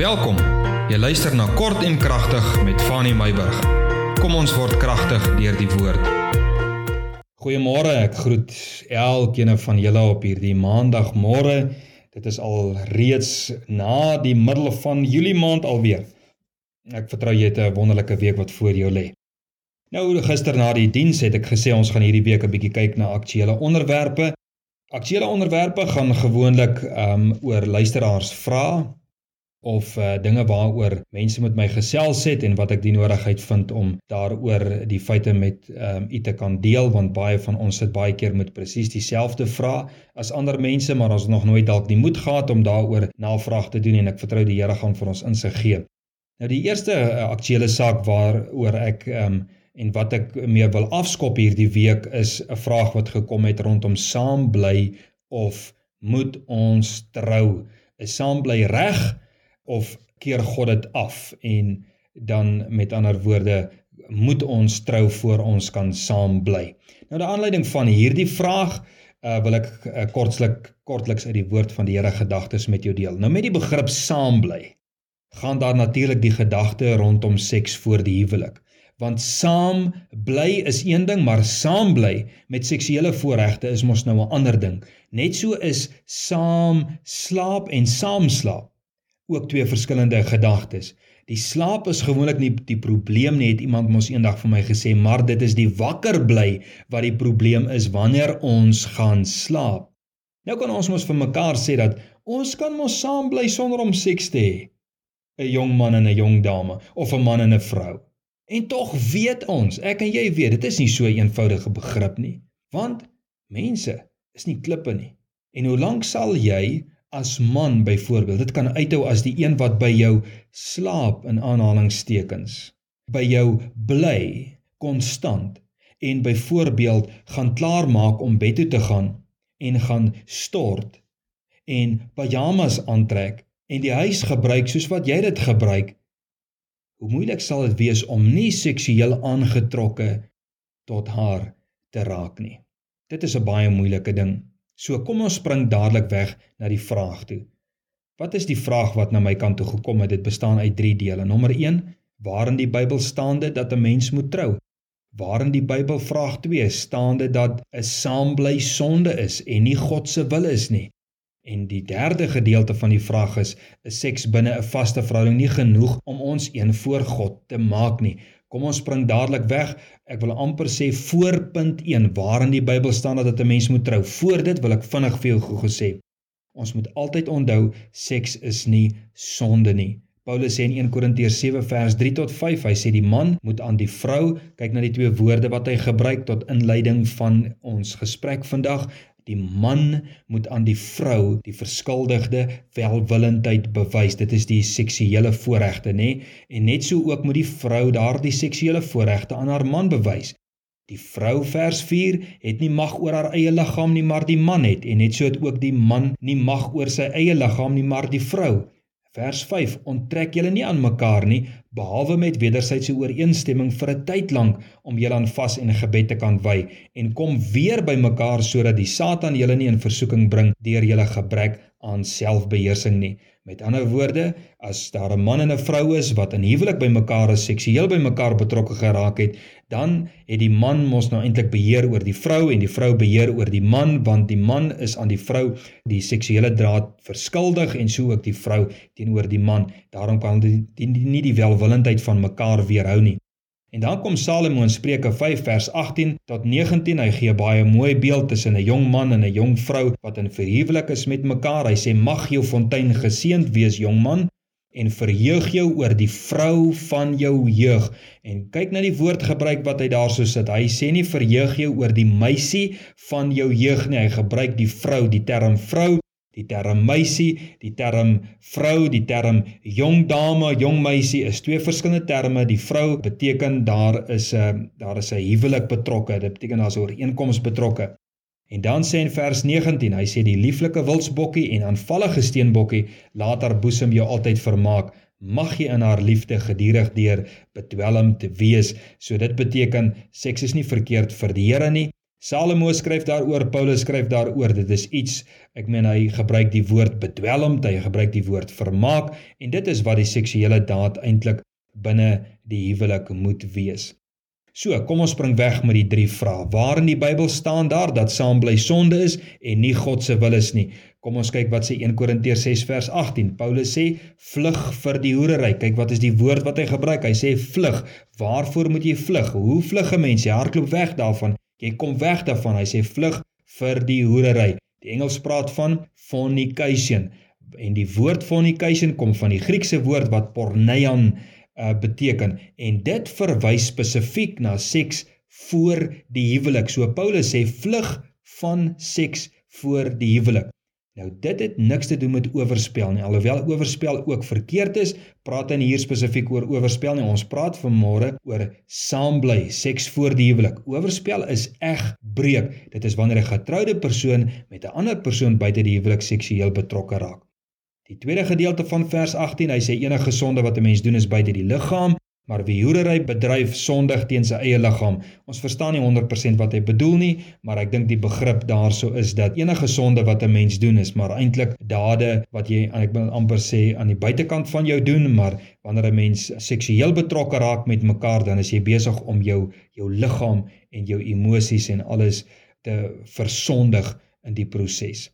Welkom. Jy luister na Kort en Kragtig met Fanny Meyburg. Kom ons word kragtig deur die woord. Goeiemôre. Ek groet elkeen van julle op hierdie maandagmôre. Dit is al reeds na die middel van Julie maand alweer. Ek vertrou jy het 'n wonderlike week wat voor jou lê. Nou gister na die diens het ek gesê ons gaan hierdie week 'n bietjie kyk na aktuelle onderwerpe. Aktuelle onderwerpe gaan gewoonlik um oor luisteraars vra of uh, dinge waaroor mense met my gesels het en wat ek die nodigheid vind om daaroor die feite met um, u te kan deel want baie van ons sit baie keer met presies dieselfde vrae as ander mense maar ons het nog nooit dalk die moed gehad om daaroor navraag te doen en ek vertrou die Here gaan vir ons insig gee. Nou die eerste uh, aktuele saak waaroor ek um, en wat ek meer wil afskop hierdie week is 'n vraag wat gekom het rondom saam bly of moet ons trou? Is saam bly reg? Of keer God dit af en dan met ander woorde moet ons trou voor ons kan saam bly. Nou die aanleiding van hierdie vraag uh, wil ek uh, kortslik kortliks uit die woord van die Here gedagtes met jou deel. Nou met die begrip saam bly gaan daar natuurlik die gedagte rondom seks voor die huwelik. Want saam bly is een ding, maar saam bly met seksuele voorregte is mos nou 'n ander ding. Net so is saam slaap en saam slaap ook twee verskillende gedagtes. Die slaap is gewoonlik nie die probleem nie, het iemand mos eendag vir my gesê, maar dit is die wakker bly wat die probleem is wanneer ons gaan slaap. Nou kan ons mos vir mekaar sê dat ons kan mos saam bly sonder om seks te hê. 'n Jong man en 'n jong dame of 'n man en 'n vrou. En tog weet ons, ek en jy weet, dit is nie so 'n eenvoudige begrip nie, want mense is nie klippe nie. En hoe lank sal jy as man byvoorbeeld. Dit kan uithou as die een wat by jou slaap in aanhalingstekens, by jou bly konstant en byvoorbeeld gaan klaarmaak om bed toe te gaan en gaan stort en pyjamas aantrek en die huis gebruik soos wat jy dit gebruik. Hoe moeilik sal dit wees om nie seksueel aangetrokke tot haar te raak nie. Dit is 'n baie moeilike ding. So kom ons spring dadelik weg na die vraag toe. Wat is die vraag wat na my kant toe gekom het? Dit bestaan uit 3 dele. Nommer 1: Waar in die Bybel staan dit dat 'n mens moet trou? Waar in die Bybel vraag 2 staan dit dat 'n saambly sonde is en nie God se wil is nie? En die derde gedeelte van die vraag is: Is seks binne 'n vaste verhouding nie genoeg om ons een voor God te maak nie? Kom ons spring dadelik weg. Ek wil amper sê voor punt 1 waarin die Bybel staan dat 'n mens moet trou. Voor dit wil ek vinnig vir jou gou gesê. Ons moet altyd onthou seks is nie sonde nie. Paulus sê in 1 Korintiërs 7 vers 3 tot 5, hy sê die man moet aan die vrou kyk na die twee woorde wat hy gebruik tot inleiding van ons gesprek vandag. Die man moet aan die vrou die verskuldigde welwillendheid bewys. Dit is die seksuele voorregte, nê? En net so ook moet die vrou daardie seksuele voorregte aan haar man bewys. Die vrou vers 4 het nie mag oor haar eie liggaam nie, maar die man het. En net so het ook die man nie mag oor sy eie liggaam nie, maar die vrou. Vers 5: Onttrek julle nie aan mekaar nie, behalwe met wederwysige ooreenstemming vir 'n tyd lank om julle aan vas en gebed te kan wy en kom weer by mekaar sodat die Satan julle nie in versoeking bring deur julle gebrek aan selfbeheersing nie. Met ander woorde, as daar 'n man en 'n vrou is wat in huwelik by mekaar is, seksueel by mekaar betrokke geraak het, dan het die man mos nou eintlik beheer oor die vrou en die vrou beheer oor die man, want die man is aan die vrou die seksuele draad verskuldig en so ook die vrou teenoor die man. Daarom kan die nie die welwillendheid van mekaar weerhou nie. En dan kom Salomo in Spreuke 5 vers 18 tot 19. Hy gee baie mooi beeld tussen 'n jong man en 'n jong vrou wat in verhuwelik is met mekaar. Hy sê: "Mag jou fontein geseënd wees, jong man, en verheug jou oor die vrou van jou jeug." En kyk na die woordgebruik wat hy daarso sit. Hy sê nie verheug jou oor die meisie van jou jeug nie. Hy gebruik die vrou, die term vrou Die term meisie, die term vrou, die term jong dame, jong meisie is twee verskillende terme. Die vrou beteken daar is 'n daar is 'n huwelik betrokke. Dit beteken daar's 'n ooreenkoms betrokke. En dan sê in vers 19, hy sê die lieflike wilsbokkie en aanvallige steenbokkie laat haar boesem jou altyd vermaak. Mag jy in haar liefde gedurig deur bedwelm te wees. So dit beteken seks is nie verkeerd vir die Here nie, Salomo skryf daaroor, Paulus skryf daaroor. Dit is iets, ek meen hy gebruik die woord bedwelmd, hy gebruik die woord vermaak en dit is wat die seksuele daad eintlik binne die huwelik moet wees. So, kom ons spring weg met die drie vrae. Waar in die Bybel staan daar dat saambly sonde is en nie God se wil is nie? Kom ons kyk wat sê 1 Korintiërs 6 vers 18. Paulus sê: "Vlug vir die hoerery." Kyk wat is die woord wat hy gebruik. Hy sê: "Vlug." Waarvoor moet jy vlug? Hoe vlug 'n mens? Jy hardloop weg daarvan. Jy kom weg daarvan. Hy sê: "Vlug vir die hoerery." Die Engels praat van fornication en die woord fornication kom van die Griekse woord wat porneian uh, beteken en dit verwys spesifiek na seks voor die huwelik. So Paulus sê vlug van seks voor die huwelik. Nou dit het niks te doen met oorspel nie. Alhoewel oorspel ook verkeerd is, praat hy hier spesifiek oor oorspel nie. Ons praat vanmôre oor saambly, seks voor die huwelik. Oorspel is eg breek. Dit is wanneer 'n getroude persoon met 'n ander persoon buite die huwelik seksueel betrokke raak. Die tweede gedeelte van vers 18, hy sê enige sonde wat 'n mens doen is buite die liggaam Maar wie hoerery bedryf sondig teen sy eie liggaam. Ons verstaan nie 100% wat hy bedoel nie, maar ek dink die begrip daarso is dat enige sonde wat 'n mens doen is maar eintlik dade wat jy ek wil amper sê aan die buitekant van jou doen, maar wanneer 'n mens seksueel betrokke raak met mekaar, dan is jy besig om jou jou liggaam en jou emosies en alles te versondig in die proses.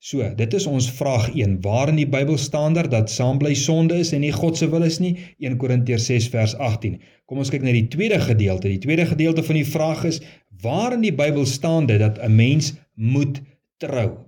So, dit is ons vraag 1. Waar in die Bybel staan daar dat saambly sonde is en nie God se wil is nie? 1 Korintiërs 6 vers 18. Kom ons kyk na die tweede gedeelte. Die tweede gedeelte van die vraag is: Waar in die Bybel staan dit dat 'n mens moet trou?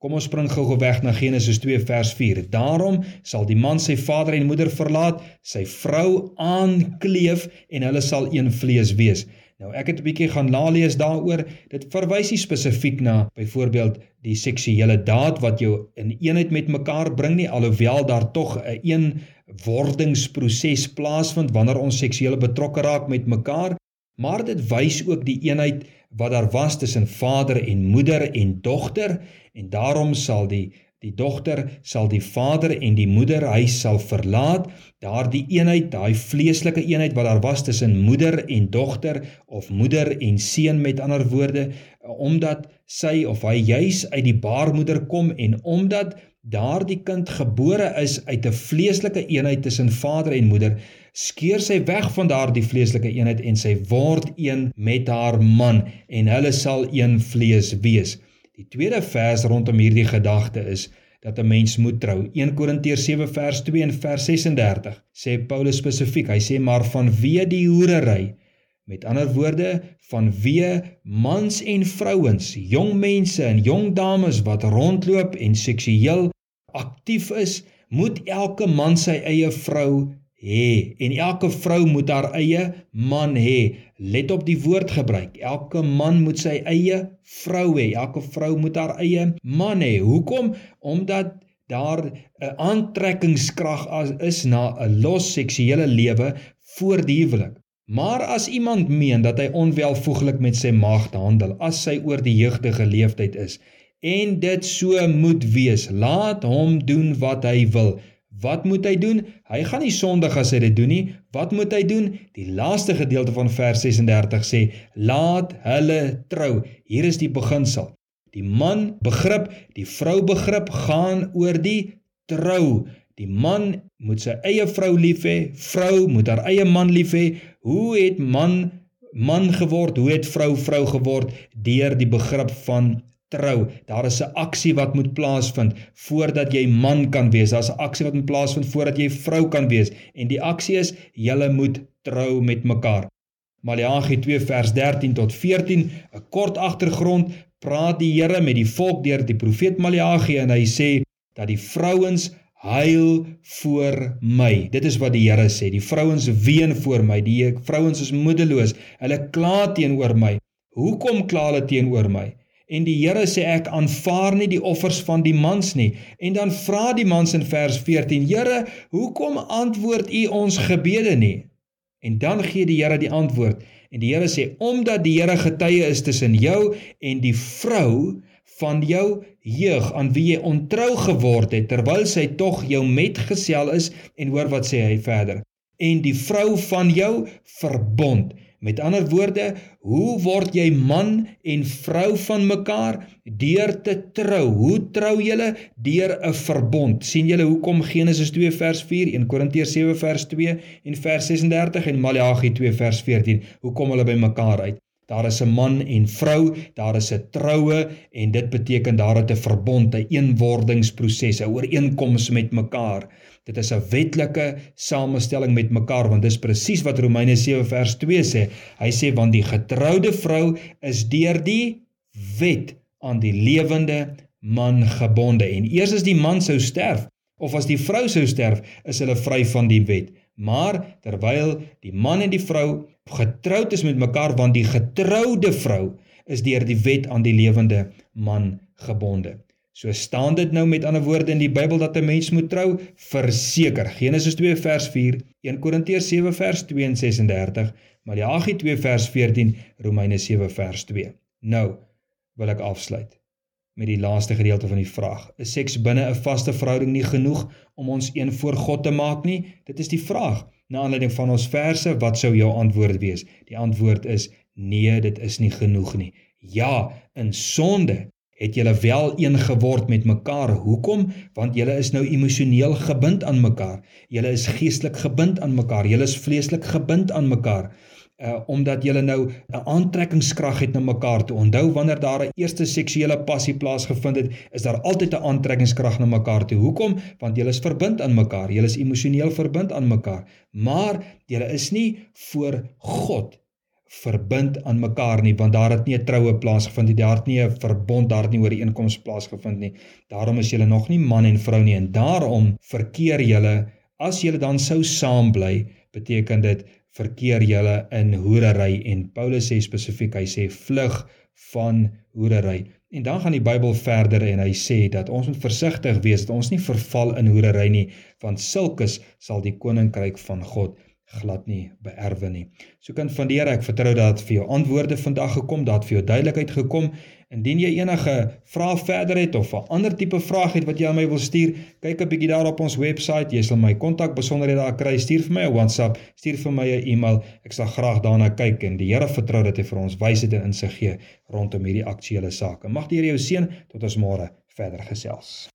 Kom ons spring gou-gou weg na Genesis 2 vers 4. Daarom sal die man sy vader en moeder verlaat, sy vrou aankleef en hulle sal een vlees wees. Nou ek het 'n bietjie gaan nalees daaroor. Dit verwys nie spesifiek na byvoorbeeld die seksuele daad wat jou in eenheid met mekaar bring nie, alhoewel daar tog 'n een wordingsproses plaasvind wanneer ons seksueel betrokke raak met mekaar, maar dit wys ook die eenheid wat daar was tussen vader en moeder en dogter en daarom sal die Die dogter sal die vader en die moeder huis sal verlaat. Daardie eenheid, daai vleeslike eenheid wat daar was tussen moeder en dogter of moeder en seun met ander woorde, omdat sy of hy juis uit die baarmoeder kom en omdat daardie kind gebore is uit 'n vleeslike eenheid tussen vader en moeder, skeur sy weg van daardie vleeslike eenheid en sy word een met haar man en hulle sal een vlees wees. Die tweede vers rondom hierdie gedagte is dat 'n mens moet trou. 1 Korintiërs 7 vers 2 en vers 36 sê Paulus spesifiek, hy sê maar van wie die hoerery Met ander woorde, van wie mans en vrouens, jong mense en jong dames wat rondloop en seksueel aktief is, moet elke man sy eie vrou hê en elke vrou moet haar eie man hê. Let op die woord gebruik. Elke man moet sy eie vrou hê. Elke vrou moet haar eie man hê. Hoekom? Omdat daar 'n aantrekkingskrag is na 'n los seksuele lewe voor die huwelik. Maar as iemand meen dat hy onwelvoeglik met sy maagd handel as sy oor die jeugdige leeftyd is en dit so moet wees, laat hom doen wat hy wil. Wat moet hy doen? Hy gaan nie sondig as hy dit doen nie. Wat moet hy doen? Die laaste gedeelte van vers 36 sê: "Laat hulle trou." Hier is die beginsel. Die man begrip, die vrou begrip gaan oor die trou. Die man moet sy eie vrou lief hê, vrou moet haar eie man lief hê. Hoe het man man geword? Hoe het vrou vrou geword? Deur die begrip van trou. Daar is 'n aksie wat moet plaasvind voordat jy man kan wees. Daar's 'n aksie wat moet plaasvind voordat jy vrou kan wees. En die aksie is julle moet trou met mekaar. Maleagi 2 vers 13 tot 14, 'n kort agtergrond, praat die Here met die volk deur die profeet Maleagi en hy sê dat die vrouens huil voor my. Dit is wat die Here sê. Die vrouens ween voor my. Die vrouens is moedeloos. Hulle kla teenoor my. Hoekom kla hulle teenoor my? En die Here sê ek aanvaar nie die offers van die mans nie. En dan vra die mans in vers 14: Here, hoekom antwoord U ons gebede nie? En dan gee die Here die antwoord. En die Here sê: Omdat die Here getuie is tussen jou en die vrou van jou jeug aan wie jy ontrou geword het terwyl sy tog jou metgesel is en hoor wat sê hy verder en die vrou van jou verbond Met ander woorde, hoe word jy man en vrou van mekaar deur te trou? Hoe trou julle deur 'n verbond? sien julle hoekom Genesis 2 vers 4, 1 Korintiërs 7 vers 2 en vers 36 en Maleagi 2 vers 14, hoe kom hulle by mekaar uit? Daar is 'n man en vrou, daar is 'n troue en dit beteken daar het 'n verbond, 'n eenwordingsproses, 'n ooreenkoms met mekaar. Dit is 'n wetlike samestelling met mekaar want dis presies wat Romeine 7 vers 2 sê. Hy sê want die getroude vrou is deur die wet aan die lewende man gebonde en eers as die man sou sterf of as die vrou sou sterf, is hulle vry van die wet. Maar terwyl die man en die vrou getroud is met mekaar want die getroude vrou is deur die wet aan die lewende man gebonde. So staan dit nou met ander woorde in die Bybel dat 'n mens moet trou verseker. Genesis 2 vers 4, 1 Korintiërs 7 vers 2 en 36, Maleagi 2 vers 14, Romeine 7 vers 2. Nou wil ek afsluit met die laaste gedeelte van die vraag. Is seks binne 'n vaste verhouding nie genoeg om ons een voor God te maak nie? Dit is die vraag. Na aanleiding van ons verse, wat sou jou antwoord wees? Die antwoord is nee, dit is nie genoeg nie. Ja, in sonde het julle wel een geword met mekaar. Hoekom? Want julle is nou emosioneel gebind aan mekaar. Julle is geestelik gebind aan mekaar. Julle is vleeslik gebind aan mekaar uh omdat julle nou 'n aantrekkingskrag het na mekaar toe. Onthou wanneer daar 'n eerste seksuele passie plaasgevind het, is daar altyd 'n aantrekkingskrag na mekaar toe. Hoekom? Want julle is verbind aan mekaar. Julle is emosioneel verbind aan mekaar. Maar julle is nie voor God verbind aan mekaar nie want daar het nie 'n troue plaasgevind nie daar het nie 'n verbond daar het nie ooreenkoms plaasgevind nie daarom is julle nog nie man en vrou nie en daarom verkeer julle as julle dan sou saam bly beteken dit verkeer julle in hoerery en Paulus sê spesifiek hy sê vlug van hoerery. En dan gaan die Bybel verder en hy sê dat ons moet versigtig wees dat ons nie verval in hoerery nie want sulkes sal die koninkryk van God glad nie beerwe nie. So kan van die Here ek vertrou dat vir jou antwoorde vandag gekom, dat vir jou duidelikheid gekom. Indien jy enige vrae verder het of 'n ander tipe vraag het wat jy aan my wil stuur, kyk 'n bietjie daar op ons webwerf. Jy sal my kontak besonderhede daar kry. Stuur vir my 'n WhatsApp, stuur vir my 'n e-mail. Ek sal graag daarna kyk en die Here vertrou dat hy vir ons wysheid en insig gee rondom hierdie aktuelle sake. Mag die Here jou seën tot ons môre verder gesels.